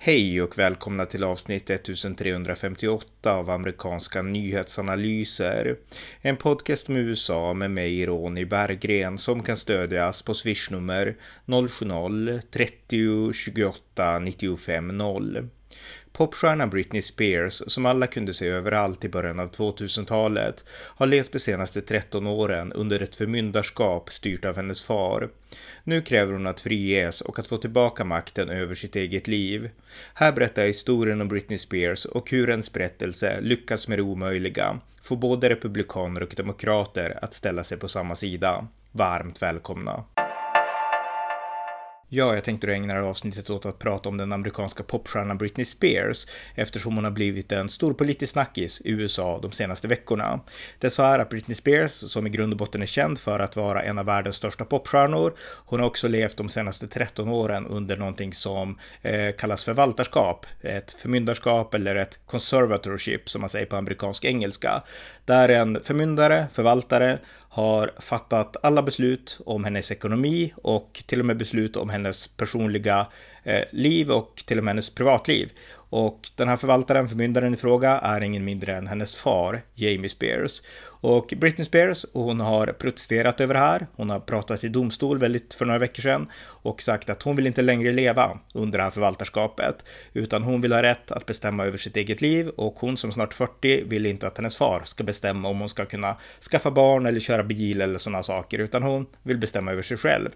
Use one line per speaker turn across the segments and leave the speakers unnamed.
Hej och välkomna till avsnitt 1358 av amerikanska nyhetsanalyser. En podcast med USA med mig Ronny Berggren som kan stödjas på swishnummer 070-30 28 95 0. Popstjärnan Britney Spears, som alla kunde se överallt i början av 2000-talet, har levt de senaste 13 åren under ett förmyndarskap styrt av hennes far. Nu kräver hon att friges och att få tillbaka makten över sitt eget liv. Här berättar jag historien om Britney Spears och hur hennes berättelse lyckats med det omöjliga, få både republikaner och demokrater att ställa sig på samma sida. Varmt välkomna! Ja, jag tänkte ägna det här avsnittet åt att prata om den amerikanska popstjärnan Britney Spears eftersom hon har blivit en stor politisk snackis i USA de senaste veckorna. Det är så här att Britney Spears, som i grund och botten är känd för att vara en av världens största popstjärnor, hon har också levt de senaste 13 åren under någonting som eh, kallas förvaltarskap, ett förmyndarskap eller ett conservatorship som man säger på amerikansk engelska, där en förmyndare, förvaltare, har fattat alla beslut om hennes ekonomi och till och med beslut om hennes personliga eh, liv och till och med hennes privatliv. Och den här förvaltaren, förmyndaren i fråga, är ingen mindre än hennes far, Jamie Spears. Och Britney Spears, hon har protesterat över det här. Hon har pratat i domstol väldigt för några veckor sedan och sagt att hon vill inte längre leva under det här förvaltarskapet, utan hon vill ha rätt att bestämma över sitt eget liv och hon som snart 40 vill inte att hennes far ska bestämma om hon ska kunna skaffa barn eller köra bil eller sådana saker, utan hon vill bestämma över sig själv.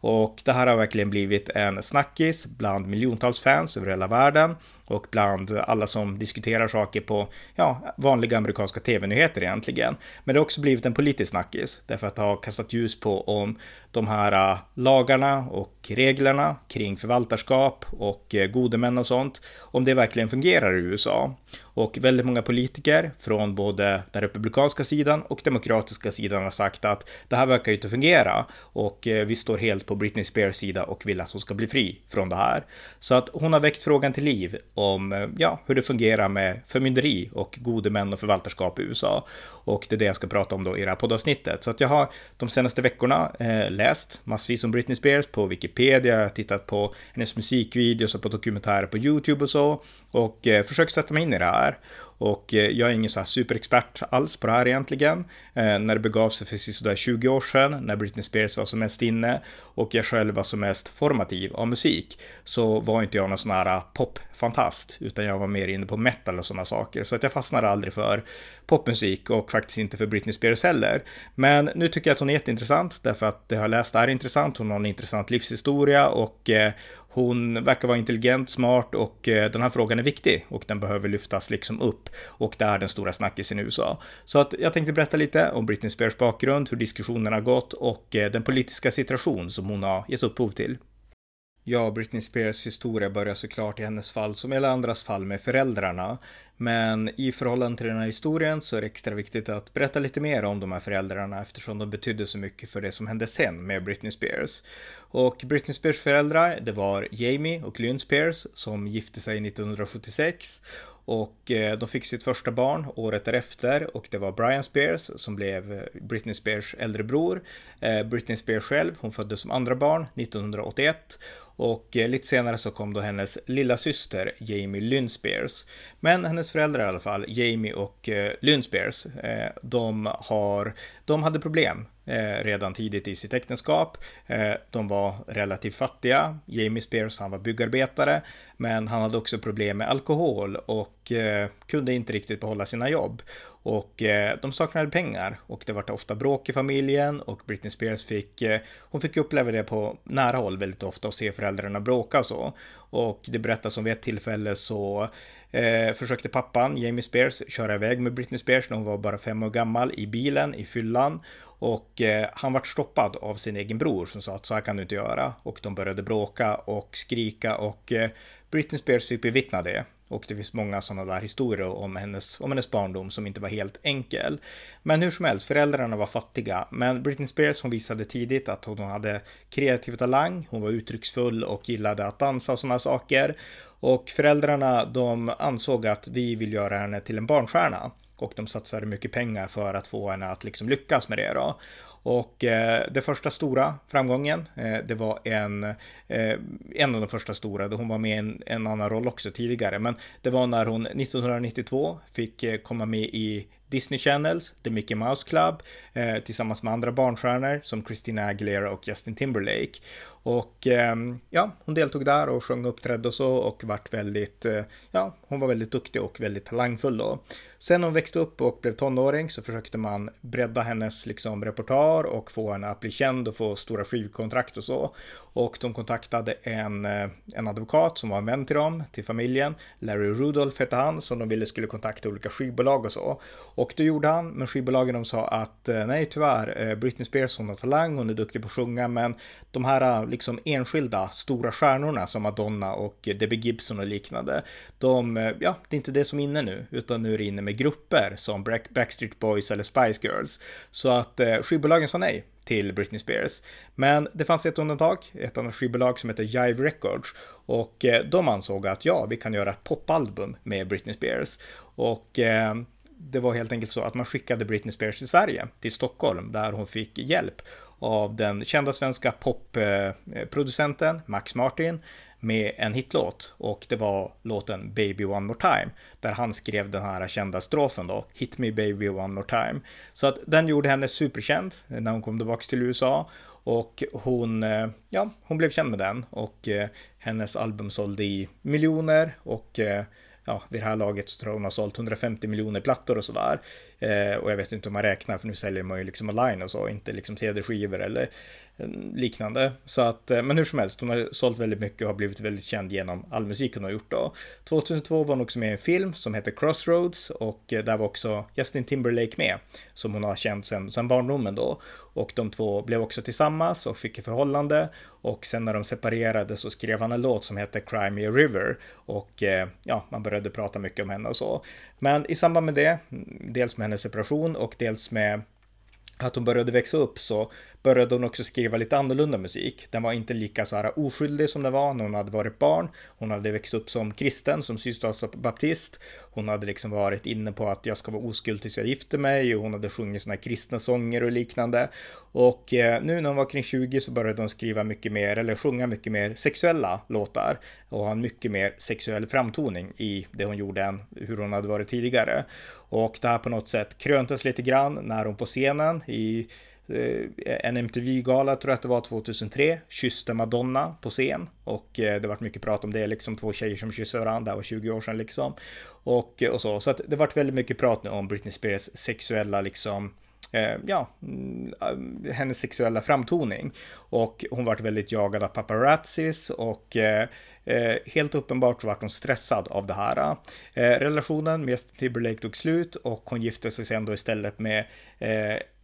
Och det här har verkligen blivit en snackis bland miljontals fans över hela världen och bland alla som diskuterar saker på ja, vanliga amerikanska tv-nyheter egentligen. Men det har också blivit en politisk snackis därför att det har kastat ljus på om de här äh, lagarna och reglerna kring förvaltarskap och äh, gode män och sånt, om det verkligen fungerar i USA. Och väldigt många politiker från både den republikanska sidan och demokratiska sidan har sagt att det här verkar ju inte fungera och eh, vi står helt på Britney Spears sida och vill att hon ska bli fri från det här. Så att hon har väckt frågan till liv om eh, ja, hur det fungerar med förmynderi och gode män och förvaltarskap i USA. Och det är det jag ska prata om då i det här poddavsnittet. Så att jag har de senaste veckorna eh, läst massvis om Britney Spears på Wikipedia, jag har tittat på hennes musikvideos och på dokumentärer på YouTube och så. Och eh, försökt sätta mig in i det här. Och eh, jag är ingen så här superexpert alls på det här egentligen. Eh, när det begav sig för sådär 20 år sedan, när Britney Spears var som mest inne och jag själv var som mest formativ av musik, så var inte jag någon sån här eh, popfantast, utan jag var mer inne på metal och sådana saker. Så att jag fastnade aldrig för popmusik och faktiskt inte för Britney Spears heller. Men nu tycker jag att hon är jätteintressant därför att det jag har läst är intressant. Hon har en intressant livshistoria och eh, hon verkar vara intelligent, smart och eh, den här frågan är viktig och den behöver lyftas liksom upp och det är den stora snackisen i USA. Så att jag tänkte berätta lite om Britney Spears bakgrund, hur diskussionerna har gått och eh, den politiska situation som hon har gett upphov till. Ja, Britney Spears historia börjar såklart i hennes fall som i alla andras fall med föräldrarna. Men i förhållande till den här historien så är det extra viktigt att berätta lite mer om de här föräldrarna eftersom de betydde så mycket för det som hände sen med Britney Spears. Och Britney Spears föräldrar, det var Jamie och Lynn Spears som gifte sig 1976 och eh, de fick sitt första barn året därefter och det var Brian Spears som blev eh, Britney Spears äldre bror. Eh, Britney Spears själv, hon föddes som andra barn 1981 och lite senare så kom då hennes lilla syster Jamie Lynn Spears. Men hennes föräldrar i alla fall, Jamie och eh, Lynn Spears, eh, de, har, de hade problem eh, redan tidigt i sitt äktenskap. Eh, de var relativt fattiga. Jamie Spears, han var byggarbetare, men han hade också problem med alkohol och eh, kunde inte riktigt behålla sina jobb. Och eh, de saknade pengar och det var ofta bråk i familjen och Britney Spears fick, eh, hon fick uppleva det på nära håll väldigt ofta och se föräldrarna bråka och så. Och det berättas om vid ett tillfälle så eh, försökte pappan, Jamie Spears, köra iväg med Britney Spears när hon var bara fem år gammal i bilen i fyllan. Och eh, han vart stoppad av sin egen bror som sa att så här kan du inte göra. Och de började bråka och skrika och eh, Britney Spears typ fick bevittna det. Och det finns många sådana där historier om hennes, om hennes barndom som inte var helt enkel. Men hur som helst, föräldrarna var fattiga. Men Britney Spears hon visade tidigt att hon hade kreativ talang, hon var uttrycksfull och gillade att dansa och sådana saker. Och föräldrarna de ansåg att vi vill göra henne till en barnstjärna och de satsade mycket pengar för att få henne att liksom lyckas med det då. Och eh, det första stora framgången, eh, det var en, eh, en av de första stora, hon var med i en, en annan roll också tidigare, men det var när hon 1992 fick eh, komma med i Disney Channels, The Mickey Mouse Club, eh, tillsammans med andra barnstjärnor som Christina Aguilera och Justin Timberlake. Och eh, ja, hon deltog där och sjöng och uppträdde och så och vart väldigt, eh, ja, hon var väldigt duktig och väldigt talangfull då. Sen när hon växte upp och blev tonåring så försökte man bredda hennes liksom repertoar och få henne att bli känd och få stora skivkontrakt och så. Och de kontaktade en, eh, en advokat som var en vän till dem, till familjen. Larry Rudolph hette han, som de ville skulle kontakta olika skivbolag och så. Och det gjorde han, men skivbolagen de sa att eh, nej tyvärr, eh, Britney Spears hon har talang, hon är duktig på att sjunga, men de här eh, liksom enskilda stora stjärnorna som Madonna och Debbie Gibson och liknande, de, ja, det är inte det som är inne nu, utan nu är det inne med grupper som Backstreet Boys eller Spice Girls. Så att skivbolagen sa nej till Britney Spears. Men det fanns ett undantag, ett annat skivbolag som heter Jive Records och de ansåg att ja, vi kan göra ett popalbum med Britney Spears. Och eh, det var helt enkelt så att man skickade Britney Spears till Sverige, till Stockholm, där hon fick hjälp av den kända svenska popproducenten Max Martin med en hitlåt. Och det var låten Baby One More Time där han skrev den här kända strofen då, Hit Me Baby One More Time. Så att den gjorde henne superkänd när hon kom tillbaka till USA och hon, eh, ja, hon blev känd med den. Och eh, hennes album sålde i miljoner. Och eh, ja, vid det här laget så tror jag hon har sålt 150 miljoner plattor och sådär. Eh, och jag vet inte hur man räknar, för nu säljer man ju liksom online och så, inte liksom CD-skivor eller eh, liknande. Så att, eh, men hur som helst, hon har sålt väldigt mycket och har blivit väldigt känd genom all musik hon har gjort då. 2002 var hon också med i en film som heter Crossroads och eh, där var också Justin Timberlake med, som hon har känt sedan, sedan barndomen då. Och de två blev också tillsammans och fick ett förhållande och sen när de separerade så skrev han en låt som heter Cry Me a River och ja, man började prata mycket om henne och så. Men i samband med det, dels med hennes separation och dels med att hon började växa upp så började hon också skriva lite annorlunda musik. Den var inte lika så här oskyldig som den var när hon hade varit barn. Hon hade växt upp som kristen, som baptist. Hon hade liksom varit inne på att jag ska vara oskuld tills jag gifter mig och hon hade sjungit såna här kristna sånger och liknande. Och eh, nu när hon var kring 20 så började hon skriva mycket mer, eller sjunga mycket mer sexuella låtar och ha en mycket mer sexuell framtoning i det hon gjorde än hur hon hade varit tidigare. Och det här på något sätt kröntes lite grann när hon på scenen i Eh, en MTV-gala tror jag att det var 2003, kysste Madonna på scen och eh, det vart mycket prat om det, liksom två tjejer som kysser varandra, det var 20 år sedan liksom. Och, eh, och så, så att det vart väldigt mycket prat nu om Britney Spears sexuella liksom ja, mm, hennes sexuella framtoning. Och hon vart väldigt jagad av paparazzis och eh, helt uppenbart så vart hon stressad av det här. Eh, relationen med Timberlake tog slut och hon gifte sig sen då istället med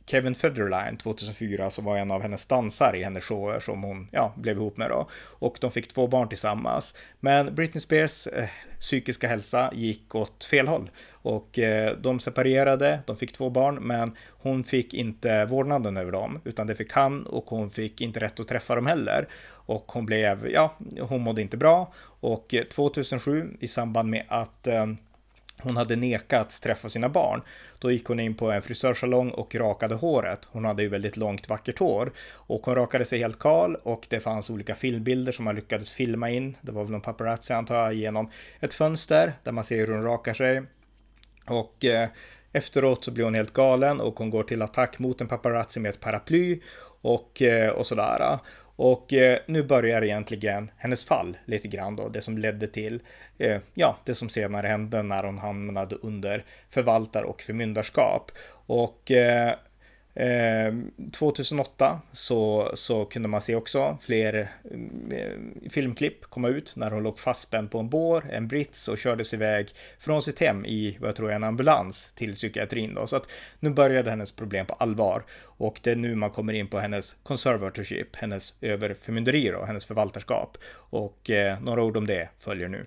Kevin Federline 2004 som var en av hennes dansare i hennes shower som hon ja, blev ihop med då. Och de fick två barn tillsammans. Men Britney Spears eh, psykiska hälsa gick åt fel håll. Och eh, de separerade, de fick två barn, men hon fick inte vårdnaden över dem, utan det fick han och hon fick inte rätt att träffa dem heller. Och hon blev, ja, hon mådde inte bra. Och eh, 2007 i samband med att eh, hon hade nekats träffa sina barn. Då gick hon in på en frisörsalong och rakade håret. Hon hade ju väldigt långt vackert hår. Och hon rakade sig helt kal och det fanns olika filmbilder som man lyckades filma in. Det var väl någon paparazzi antar jag genom ett fönster där man ser hur hon rakar sig. Och eh, efteråt så blir hon helt galen och hon går till attack mot en paparazzi med ett paraply och, eh, och sådär. Och eh, nu börjar egentligen hennes fall lite grann då, det som ledde till, eh, ja, det som senare hände när hon hamnade under förvaltar och förmyndarskap. Och eh, Ehm, 2008 så, så kunde man se också fler eh, filmklipp komma ut när hon låg fastspänd på en bår, en brits och kördes iväg från sitt hem i, vad jag tror är en ambulans till psykiatrin då. Så att nu började hennes problem på allvar och det är nu man kommer in på hennes conservatorship, hennes överförmynderi och hennes förvaltarskap. Och eh, några ord om det följer nu.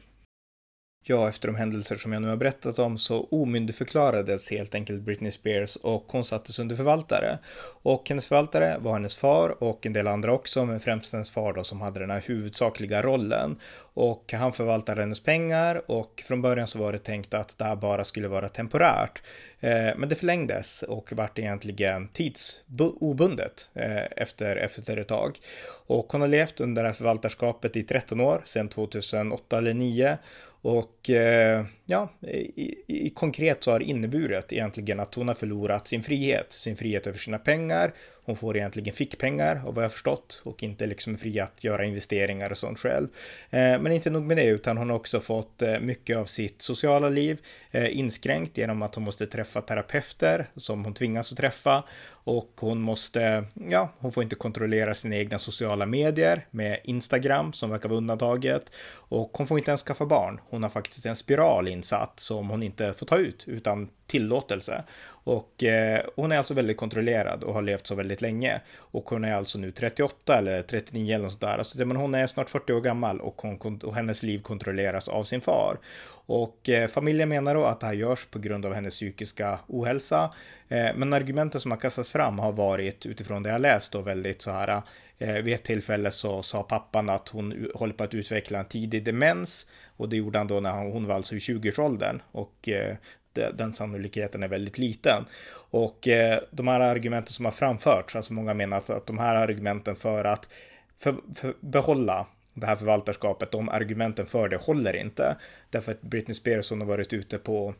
Ja, efter de händelser som jag nu har berättat om så omyndigförklarades helt enkelt Britney Spears och hon sattes under förvaltare. Och hennes förvaltare var hennes far och en del andra också, men främst hennes far då som hade den här huvudsakliga rollen. Och han förvaltade hennes pengar och från början så var det tänkt att det här bara skulle vara temporärt. Eh, men det förlängdes och vart egentligen tidsobundet eh, efter, efter ett tag. Och hon har levt under det här förvaltarskapet i 13 år, sedan 2008 eller 2009 och eh, ja, i, i, konkret så har det inneburit egentligen att hon har förlorat sin frihet, sin frihet över sina pengar. Hon får egentligen fickpengar av vad jag förstått och inte liksom fri att göra investeringar och sånt själv. Eh, men inte nog med det, utan hon har också fått eh, mycket av sitt sociala liv eh, inskränkt genom att hon måste träffa terapeuter som hon tvingas att träffa och hon måste, ja, hon får inte kontrollera sina egna sociala medier med Instagram som verkar vara undantaget och hon får inte ens skaffa barn. Hon har faktiskt en spiral insatt som hon inte får ta ut utan tillåtelse. Och eh, hon är alltså väldigt kontrollerad och har levt så väldigt länge. Och hon är alltså nu 38 eller 39 eller något sådär. Alltså, men hon är snart 40 år gammal och, hon, och hennes liv kontrolleras av sin far. Och eh, familjen menar då att det här görs på grund av hennes psykiska ohälsa. Eh, men argumenten som har kastats fram har varit utifrån det jag läst då väldigt så här. Eh, vid ett tillfälle så sa pappan att hon håller på att utveckla en tidig demens och det gjorde han då när hon, hon var alltså i 20-årsåldern och eh, Eh, den sannolikheten är väldigt liten. Och eh, de här argumenten som har framförts, alltså många menar att, att de här argumenten för att för, för behålla det här förvaltarskapet, de argumenten för det håller inte. Därför att Britney Spears hon har varit ute på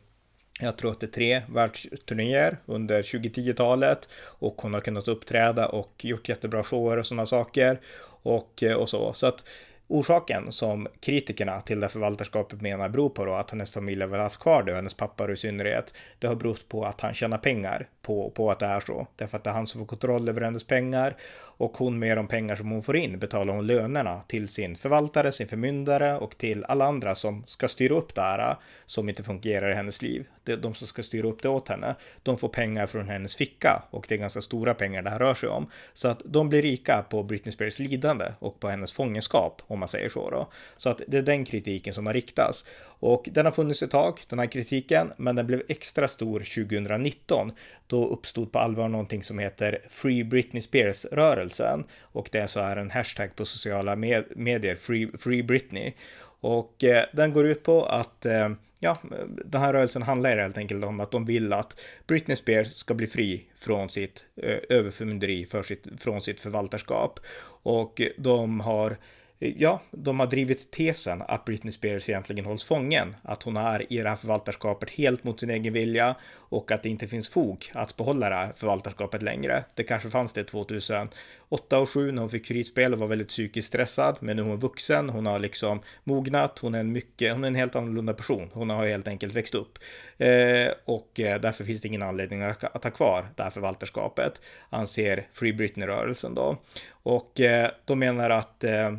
jag tror att det är tre världsturnéer under 2010-talet och hon har kunnat uppträda och gjort jättebra shower och sådana saker och, eh, och så. Så att Orsaken som kritikerna till det förvaltarskapet menar beror på då att hennes familj har väl haft kvar det, och hennes pappa i synnerhet, det har berott på att han tjänar pengar på, på att det är så. Därför att det är han som får kontroll över hennes pengar och hon med de pengar som hon får in betalar hon lönerna till sin förvaltare, sin förmyndare och till alla andra som ska styra upp det här eh, som inte fungerar i hennes liv. De som ska styra upp det åt henne, de får pengar från hennes ficka och det är ganska stora pengar det här rör sig om. Så att de blir rika på Britney Spears lidande och på hennes fångenskap om man säger så då. Så att det är den kritiken som har riktats. Och den har funnits ett tag, den här kritiken, men den blev extra stor 2019. Då uppstod på allvar någonting som heter Free Britney rörelsen Och det är så är en hashtag på sociala med medier, Free, Free Britney. Och eh, den går ut på att eh, ja, den här rörelsen handlar helt enkelt om att de vill att Britney Spears ska bli fri från sitt eh, överförmynderi för sitt, från sitt förvaltarskap. Och de har Ja, de har drivit tesen att Britney Spears egentligen hålls fången, att hon är i det här förvaltarskapet helt mot sin egen vilja och att det inte finns fog att behålla det här förvaltarskapet längre. Det kanske fanns det 2008 och 2007 när hon fick kritspel och var väldigt psykiskt stressad, men nu är hon vuxen, hon har liksom mognat, hon är en mycket, hon är en helt annorlunda person, hon har helt enkelt växt upp eh, och eh, därför finns det ingen anledning att, att ha kvar det här förvaltarskapet, anser Free Britney-rörelsen då. Och eh, de menar att eh,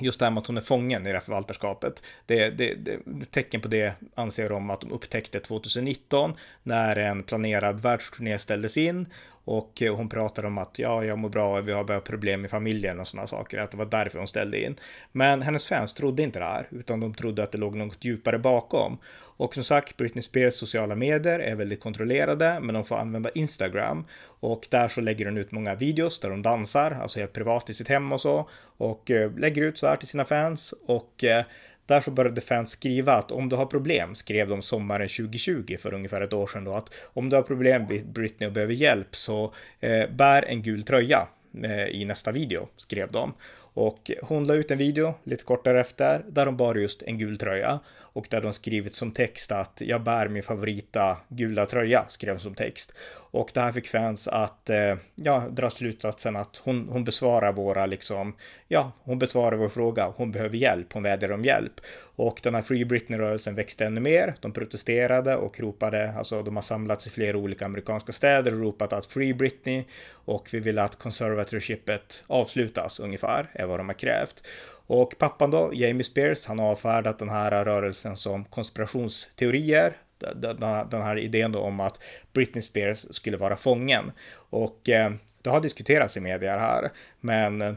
just det här med att hon är fången i det här förvaltarskapet. Det, det, det, tecken på det anser de att de upptäckte 2019 när en planerad världsturné ställdes in och eh, hon pratar om att ja, jag mår bra, vi har börjat problem i familjen och sådana saker, att det var därför hon ställde in. Men hennes fans trodde inte det här, utan de trodde att det låg något djupare bakom. Och som sagt, Britney Spears sociala medier är väldigt kontrollerade, men de får använda Instagram. Och där så lägger hon ut många videos där hon dansar, alltså helt privat i sitt hem och så. Och eh, lägger ut så här till sina fans. Och eh, där så började fans skriva att om du har problem, skrev de sommaren 2020 för ungefär ett år sedan då, att om du har problem med Britney och behöver hjälp så eh, bär en gul tröja eh, i nästa video, skrev de. Och hon la ut en video lite kort därefter där hon bar just en gul tröja och där de skrivit som text att jag bär min favorita gula tröja, skrev som text. Och det här fick fans att eh, ja, dra slutsatsen att hon, hon besvarar våra liksom, ja, hon besvarar vår fråga, hon behöver hjälp, hon vädjar om hjälp. Och den här Free Britney-rörelsen växte ännu mer, de protesterade och ropade, alltså de har samlats i flera olika amerikanska städer och ropat att Free Britney och vi vill att conservatorshipet avslutas ungefär, är vad de har krävt. Och pappan då, Jamie Spears, han har avfärdat den här rörelsen som konspirationsteorier. Den här idén då om att Britney Spears skulle vara fången. Och eh, det har diskuterats i media här, men eh,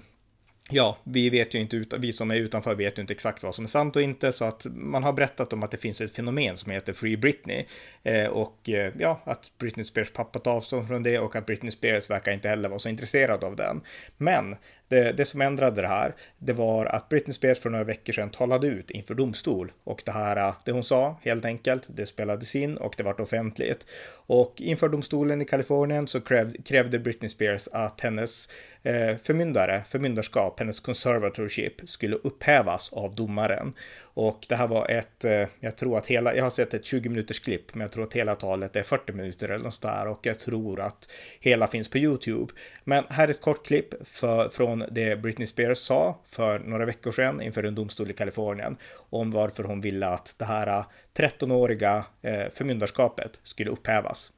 Ja, vi vet ju inte, vi som är utanför vet ju inte exakt vad som är sant och inte, så att man har berättat om att det finns ett fenomen som heter Free Britney eh, och eh, ja, att Britney Spears pappa tar avstånd från det och att Britney Spears verkar inte heller vara så intresserad av den. Men det, det som ändrade det här, det var att Britney Spears för några veckor sedan talade ut inför domstol och det här, äh, det hon sa helt enkelt, det spelades in och det vart offentligt. Och inför domstolen i Kalifornien så krävde Britney Spears att hennes eh, förmyndare, förmyndarskap, hennes conservatorship skulle upphävas av domaren. Och det här var ett, eh, jag tror att hela, jag har sett ett 20 minuters klipp, men jag tror att hela talet är 40 minuter eller något där och jag tror att hela finns på YouTube. Men här är ett kort klipp för, från det Britney Spears sa för några veckor sedan inför en domstol i Kalifornien om varför hon ville att det här eh, 13-åriga eh, förmyndarskapet skulle upphävas.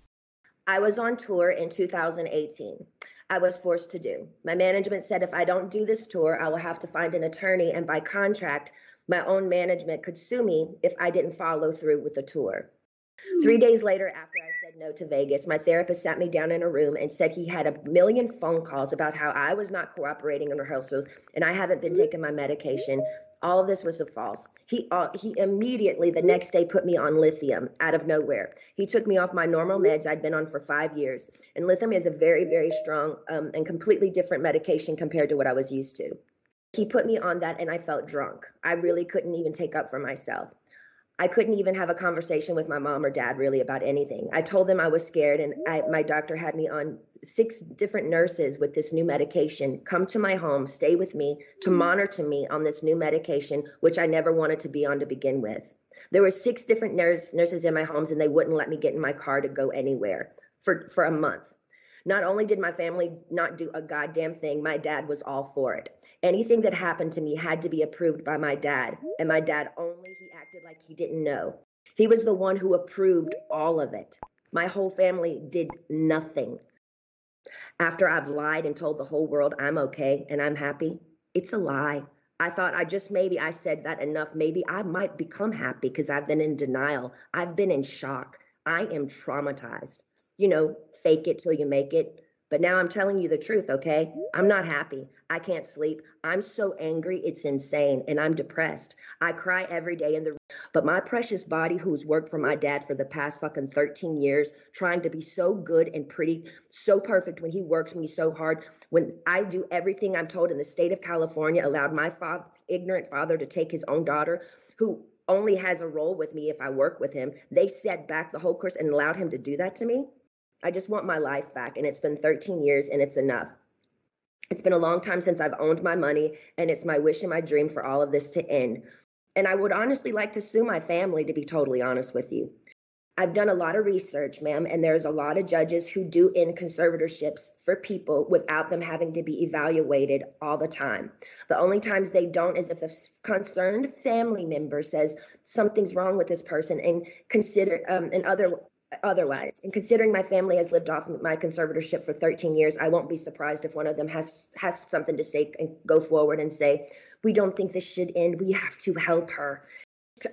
I was on tour in 2018. I was forced to do. My management said if I don't do this tour, I will have to find an attorney, and by contract, my own management could sue me if I didn't follow through with the tour. Three days later, after I said no to Vegas, my therapist sat me down in a room and said he had a million phone calls about how I was not cooperating in rehearsals and I haven't been taking my medication all of this was a false. He uh, he immediately the next day put me on lithium out of nowhere. He took me off my normal meds I'd been on for five years, and lithium is a very very strong um, and completely different medication compared to what I was used to. He put me on that, and I felt drunk. I really couldn't even take up for myself. I couldn't even have a conversation with my mom or dad really about anything. I told them I was scared, and I, my doctor had me on six different nurses with this new medication come to my home, stay with me to mm-hmm. monitor me on this new medication, which I never wanted to be on to begin with. There were six different nurse, nurses in my homes, and they wouldn't let me get in my car to go anywhere for, for a month. Not only did my family not do a goddamn thing, my dad was all for it. Anything that happened to me had to be approved by my dad, and my dad only acted like he didn't know. He was the one who approved all of it. My whole family did nothing. After I've lied and told the whole world I'm okay and I'm happy, it's a lie. I thought I just maybe I said that enough. Maybe I might become happy because I've been in denial. I've been in shock. I am traumatized. You know, fake it till you make it. But now I'm telling you the truth, okay? I'm not happy. I can't sleep. I'm so angry, it's insane, and I'm depressed. I cry every day in the but my precious body who's worked for my dad for the past fucking 13 years, trying to be so good and pretty, so perfect when he works me so hard, when I do everything I'm told in the state of California, allowed my father, ignorant father to take his own daughter who only has a role with me if I work with him. They set back the whole course and allowed him to do that to me. I just want my life back. And it's been 13 years and it's enough. It's been a long time since I've owned my money, and it's my wish and my dream for all of this to end. And I would honestly like to sue my family, to be totally honest with you. I've done a lot of research, ma'am, and there's a lot of judges who do end conservatorships for people without them having to be evaluated all the time. The only times they don't is if a concerned family member says something's wrong with this person and consider um, and other otherwise. And considering my family has lived off my conservatorship for 13 years, I won't be surprised if one of them has has something to say and go forward and say, "We don't think this should end. We have to help her."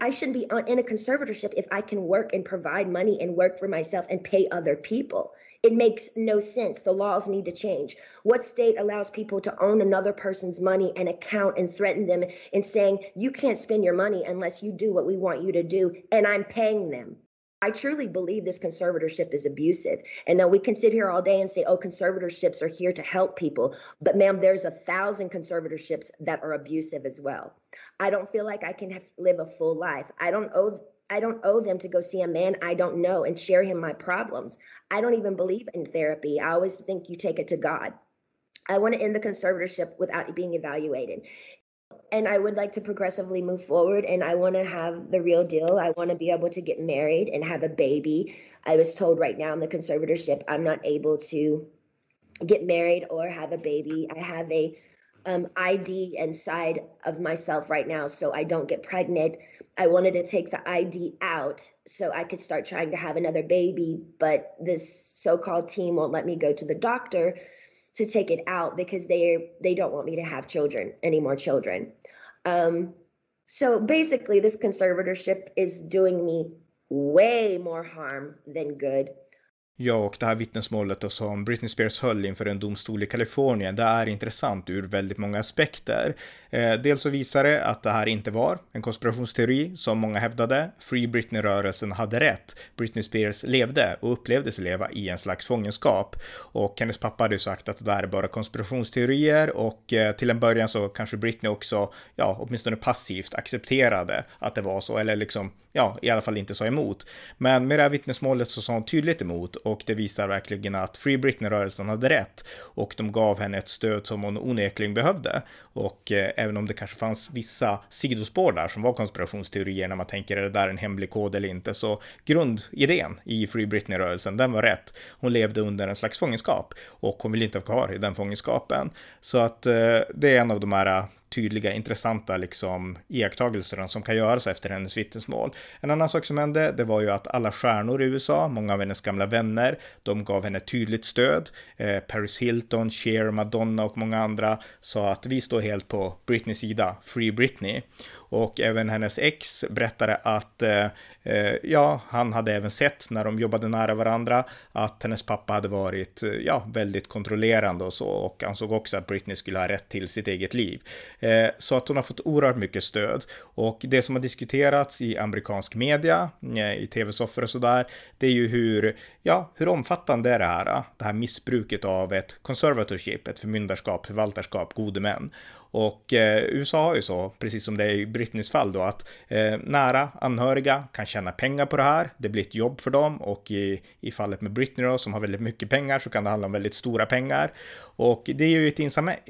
I shouldn't be in a conservatorship if I can work and provide money and work for myself and pay other people. It makes no sense. The laws need to change. What state allows people to own another person's money and account and threaten them and saying, you can't spend your money unless you do what we want you to do, and I'm paying them? I truly believe this conservatorship is abusive. And then we can sit here all day and say, oh, conservatorships are here to help people. But, ma'am, there's a thousand conservatorships that are abusive as well. I don't feel like I can have, live a full life. I don't owe. I don't owe them to go see a man I don't know and share him my problems. I don't even believe in therapy. I always think you take it to God. I want to end the conservatorship without being evaluated and I would like to progressively move forward and I want to have the real deal. I want to be able to get married and have a baby. I was told right now in the conservatorship I'm not able to get married or have a baby. I have a um, ID inside of myself right now so I don't get pregnant. I wanted to take the ID out so I could start trying to have another baby, but this so-called team won't let me go to the doctor to take it out because they they don't want me to have children any more children. Um, so basically, this conservatorship is doing me way more harm than good.
Ja, och det här vittnesmålet då som Britney Spears höll inför en domstol i Kalifornien, det är intressant ur väldigt många aspekter. Eh, dels så visar det att det här inte var en konspirationsteori som många hävdade. Free Britney-rörelsen hade rätt. Britney Spears levde och upplevde sig leva i en slags fångenskap. Och hennes pappa hade ju sagt att det där är bara konspirationsteorier och eh, till en början så kanske Britney också, ja, åtminstone passivt accepterade att det var så, eller liksom, ja, i alla fall inte sa emot. Men med det här vittnesmålet så sa hon tydligt emot och det visar verkligen att Free Britney-rörelsen hade rätt och de gav henne ett stöd som hon onekligen behövde. Och eh, även om det kanske fanns vissa sidospår där som var konspirationsteorier när man tänker är det där en hemlig kod eller inte, så grundidén i Free Britney-rörelsen, den var rätt. Hon levde under en slags fångenskap och hon vill inte vara kvar i den fångenskapen. Så att eh, det är en av de här tydliga, intressanta liksom iakttagelser som kan göras efter hennes vittnesmål. En annan sak som hände, det var ju att alla stjärnor i USA, många av hennes gamla vänner, de gav henne tydligt stöd. Eh, Paris Hilton, Cher, Madonna och många andra sa att vi står helt på Britneys sida, Free Britney. Och även hennes ex berättade att eh, eh, ja, han hade även sett när de jobbade nära varandra att hennes pappa hade varit eh, ja, väldigt kontrollerande och så och ansåg också att Britney skulle ha rätt till sitt eget liv. Eh, så att hon har fått oerhört mycket stöd och det som har diskuterats i amerikansk media, eh, i tv-soffor och sådär, det är ju hur, ja, hur omfattande är det här, det här missbruket av ett conservatorship, ett förmyndarskap, förvaltarskap, gode män. Och eh, USA har ju så, precis som det är i Britneys fall då, att eh, nära anhöriga kan tjäna pengar på det här. Det blir ett jobb för dem och i, i fallet med Britney då, som har väldigt mycket pengar, så kan det handla om väldigt stora pengar. Och det, är ju ett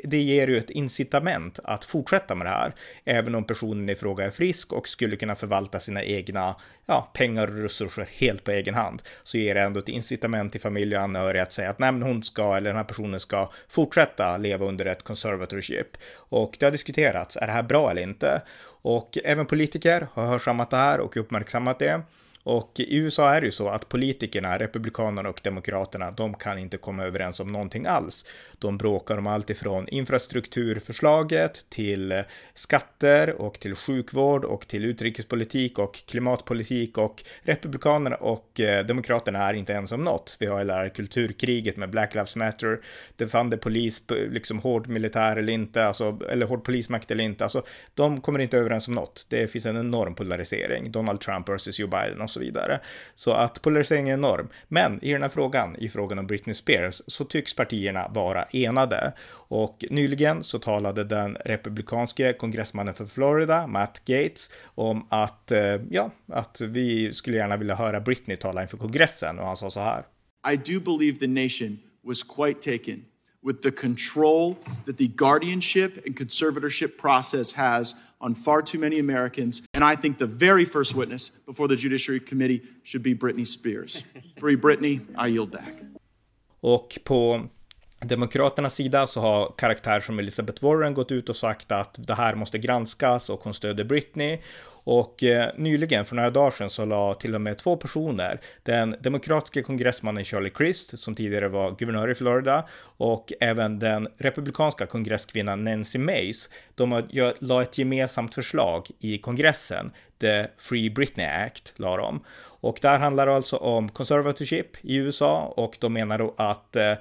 det ger ju ett incitament att fortsätta med det här, även om personen i fråga är frisk och skulle kunna förvalta sina egna ja, pengar och resurser helt på egen hand, så ger det ändå ett incitament till familj och anhöriga att säga att nej, men hon ska eller den här personen ska fortsätta leva under ett conservatorship. Och det har diskuterats, är det här bra eller inte? Och även politiker har hörsammat det här och uppmärksammat det. Och i USA är det ju så att politikerna, republikanerna och demokraterna, de kan inte komma överens om någonting alls. De bråkar om allt ifrån infrastrukturförslaget till skatter och till sjukvård och till utrikespolitik och klimatpolitik och republikanerna och eh, demokraterna är inte ens om något. Vi har hela kulturkriget med Black Lives Matter, defande polis, eh, liksom hård militär eller inte, alltså, eller hård polismakt eller inte, alltså de kommer inte överens om något. Det finns en enorm polarisering, Donald Trump versus Joe Biden och så vidare. Så att polarisering är enorm. Men i den här frågan, i frågan om Britney Spears, så tycks partierna vara enade. Och nyligen så talade den republikanske kongressmannen för Florida, Matt Gates, om att, eh, ja, att vi skulle gärna vilja höra Britney tala inför kongressen och han sa så här.
I do believe the nation was quite taken with the control that the guardianship and conservatorship process has on far too many Americans. And I think the very first witness before the Judiciary Committee should be Britney Spears. Free Britney, I yield back.
Och på Demokraternas sida så har karaktär som Elizabeth Warren gått ut och sagt att det här måste granskas och hon stöder Britney. Och eh, nyligen, för några dagar sedan, så la till och med två personer, den demokratiska kongressmannen Charlie Crist, som tidigare var guvernör i Florida, och även den republikanska kongresskvinnan Nancy Mace, de la ett gemensamt förslag i kongressen, The Free Britney Act, la de. Och där handlar det alltså om conservatorship i USA och de menar då att eh,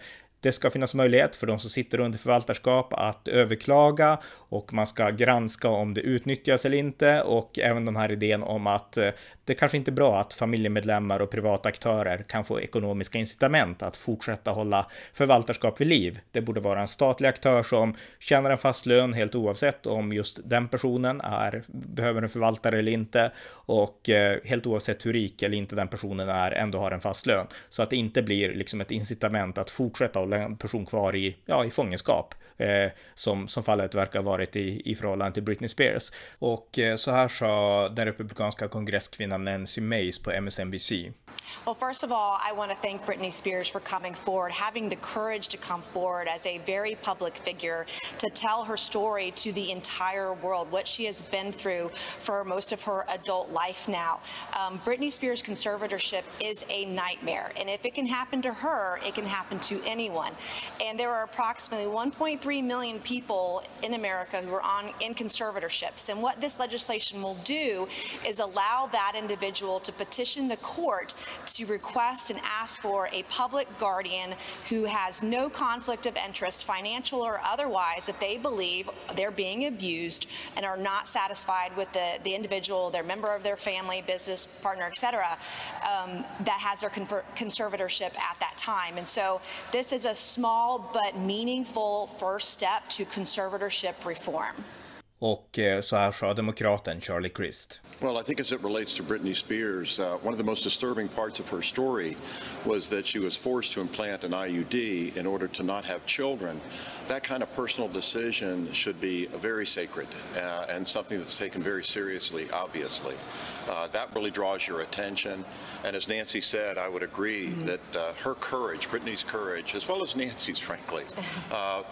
det ska finnas möjlighet för de som sitter under förvaltarskap att överklaga och man ska granska om det utnyttjas eller inte och även den här idén om att eh, det kanske inte är bra att familjemedlemmar och privata aktörer kan få ekonomiska incitament att fortsätta hålla förvaltarskap vid liv. Det borde vara en statlig aktör som tjänar en fast lön helt oavsett om just den personen är, behöver en förvaltare eller inte och eh, helt oavsett hur rik eller inte den personen är ändå har en fast lön. Så att det inte blir liksom ett incitament att fortsätta hålla en person kvar i, ja, i fångenskap eh, som, som fallet verkar varit i, i förhållande till Britney Spears. Och eh, så här sa den republikanska kongresskvinnan Nancy Mace på MSNBC.
Well, first of all, I want to thank Britney Spears for coming forward, having the courage to come forward as a very public figure to tell her story to the entire world, what she has been through for most of her adult life now. Um, Britney Spears' conservatorship is a nightmare, and if it can happen to her, it can happen to anyone. And there are approximately 1.3 million people in America who are on in conservatorships. And what this legislation will do is allow that individual to petition the court to request and ask for a public guardian who has no conflict of interest, financial or otherwise, if they believe they're being abused and are not satisfied with the, the individual, their member of their family, business partner, etc., um, that has their conservatorship at that time. And so this is a small but meaningful first step to conservatorship reform.
Och eh, så här sa demokraten Charlie Crist.
Well, I think as it relates to Britney Spears, uh, one of the most disturbing parts of her story was that she was forced to implant an IUD in order to not have children. That kind of personal decision should be very sacred uh, and something that's taken very seriously, obviously. Uh, that really draws your attention. And as Nancy said, I would agree mm-hmm. that uh, her courage, Brittany's courage, as well as Nancy's, frankly, uh,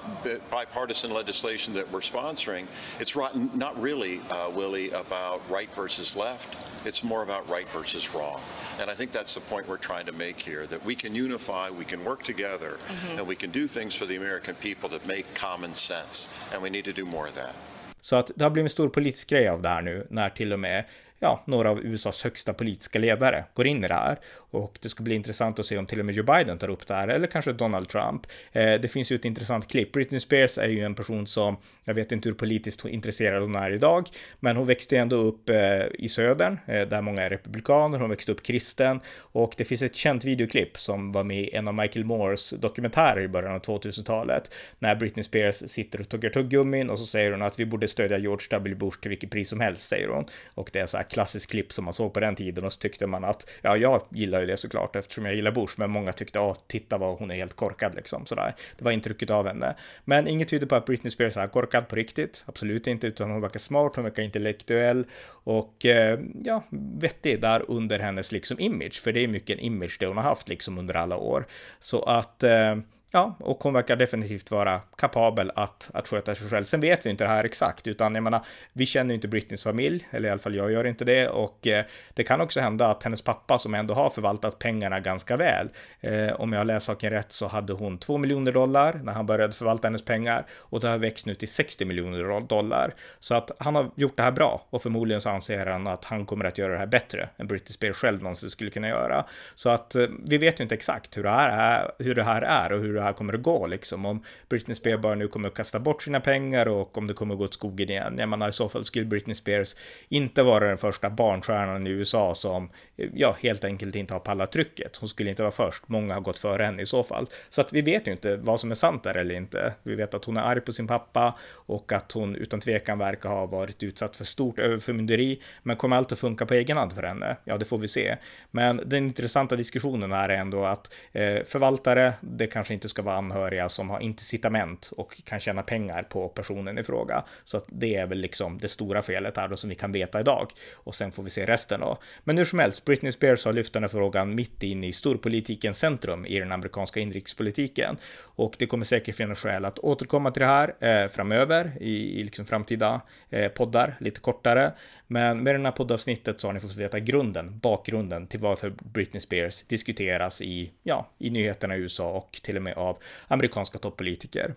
bipartisan legislation that we're sponsoring, it's not really, uh, Willie, about right versus left. It's more about right versus wrong. And I think that's the point we're trying to make here, that we can unify, we can work together, mm-hmm. and we can do things for the American people that make common sense. And we need to do more of that.
Så att det har blivit en stor politisk grej av det här nu, när till och med ja, några av USAs högsta politiska ledare går in i det här. Och det ska bli intressant att se om till och med Joe Biden tar upp det här, eller kanske Donald Trump. Eh, det finns ju ett intressant klipp. Britney Spears är ju en person som, jag vet inte hur politiskt intresserad hon är idag, men hon växte ändå upp eh, i södern, eh, där många är republikaner, hon växte upp kristen, och det finns ett känt videoklipp som var med i en av Michael Moores dokumentärer i början av 2000-talet, när Britney Spears sitter och tuggar tuggummin och så säger hon att vi borde stödja George W. Bush till vilket pris som helst, säger hon. Och det är så här klassiskt klipp som man såg på den tiden och så tyckte man att, ja, jag gillar ju det såklart eftersom jag gillar Bush, men många tyckte, ja, titta vad hon är helt korkad liksom sådär. Det var intrycket av henne. Men inget tyder på att Britney Spears är korkad på riktigt, absolut inte, utan hon verkar smart, hon verkar intellektuell och eh, ja, vettig där under hennes liksom image, för det är mycket en image det hon har haft liksom under alla år. Så att eh, Ja, och hon verkar definitivt vara kapabel att, att sköta sig själv. Sen vet vi inte det här exakt, utan jag menar, vi känner inte Britneys familj, eller i alla fall jag gör inte det, och eh, det kan också hända att hennes pappa, som ändå har förvaltat pengarna ganska väl, eh, om jag läser saken rätt så hade hon 2 miljoner dollar när han började förvalta hennes pengar, och det har växt nu till 60 miljoner dollar. Så att han har gjort det här bra, och förmodligen så anser han att han kommer att göra det här bättre än Britney Spears själv någonsin skulle kunna göra. Så att eh, vi vet ju inte exakt hur det här är, hur det här är och hur det här kommer att gå liksom. Om Britney Spears bara nu kommer att kasta bort sina pengar och om det kommer att gå åt skogen igen. Jag menar i så fall skulle Britney Spears inte vara den första barnstjärnan i USA som ja, helt enkelt inte har pallat trycket. Hon skulle inte vara först. Många har gått före henne i så fall. Så att vi vet ju inte vad som är sant där eller inte. Vi vet att hon är arg på sin pappa och att hon utan tvekan verkar ha varit utsatt för stort överförmynderi. Men kommer allt att funka på egen hand för henne? Ja, det får vi se. Men den intressanta diskussionen här är ändå att eh, förvaltare, det kanske inte ska vara anhöriga som har incitament och kan tjäna pengar på personen i fråga. Så att det är väl liksom det stora felet här då som vi kan veta idag. Och sen får vi se resten då. Men hur som helst, Britney Spears har lyft den här frågan mitt in i storpolitikens centrum i den amerikanska inrikespolitiken. Och det kommer säkert finnas skäl att återkomma till det här eh, framöver i, i liksom framtida eh, poddar, lite kortare. Men med den här poddavsnittet så har ni fått veta grunden, bakgrunden till varför Britney Spears diskuteras i, ja, i nyheterna i USA och till och med av amerikanska toppolitiker.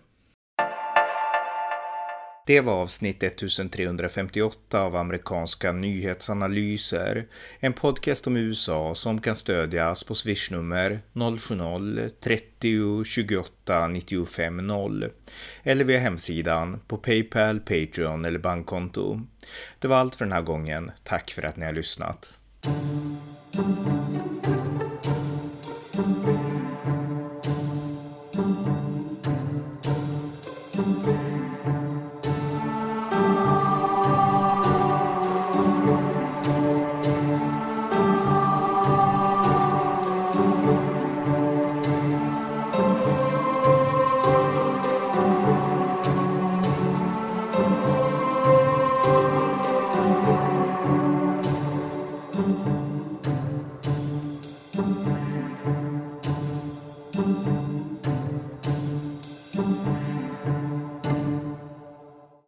Det var avsnitt 1358 av amerikanska nyhetsanalyser. En podcast om USA som kan stödjas på swishnummer 070-30 28 95 0 eller via hemsidan på Paypal, Patreon eller bankkonto. Det var allt för den här gången. Tack för att ni har lyssnat.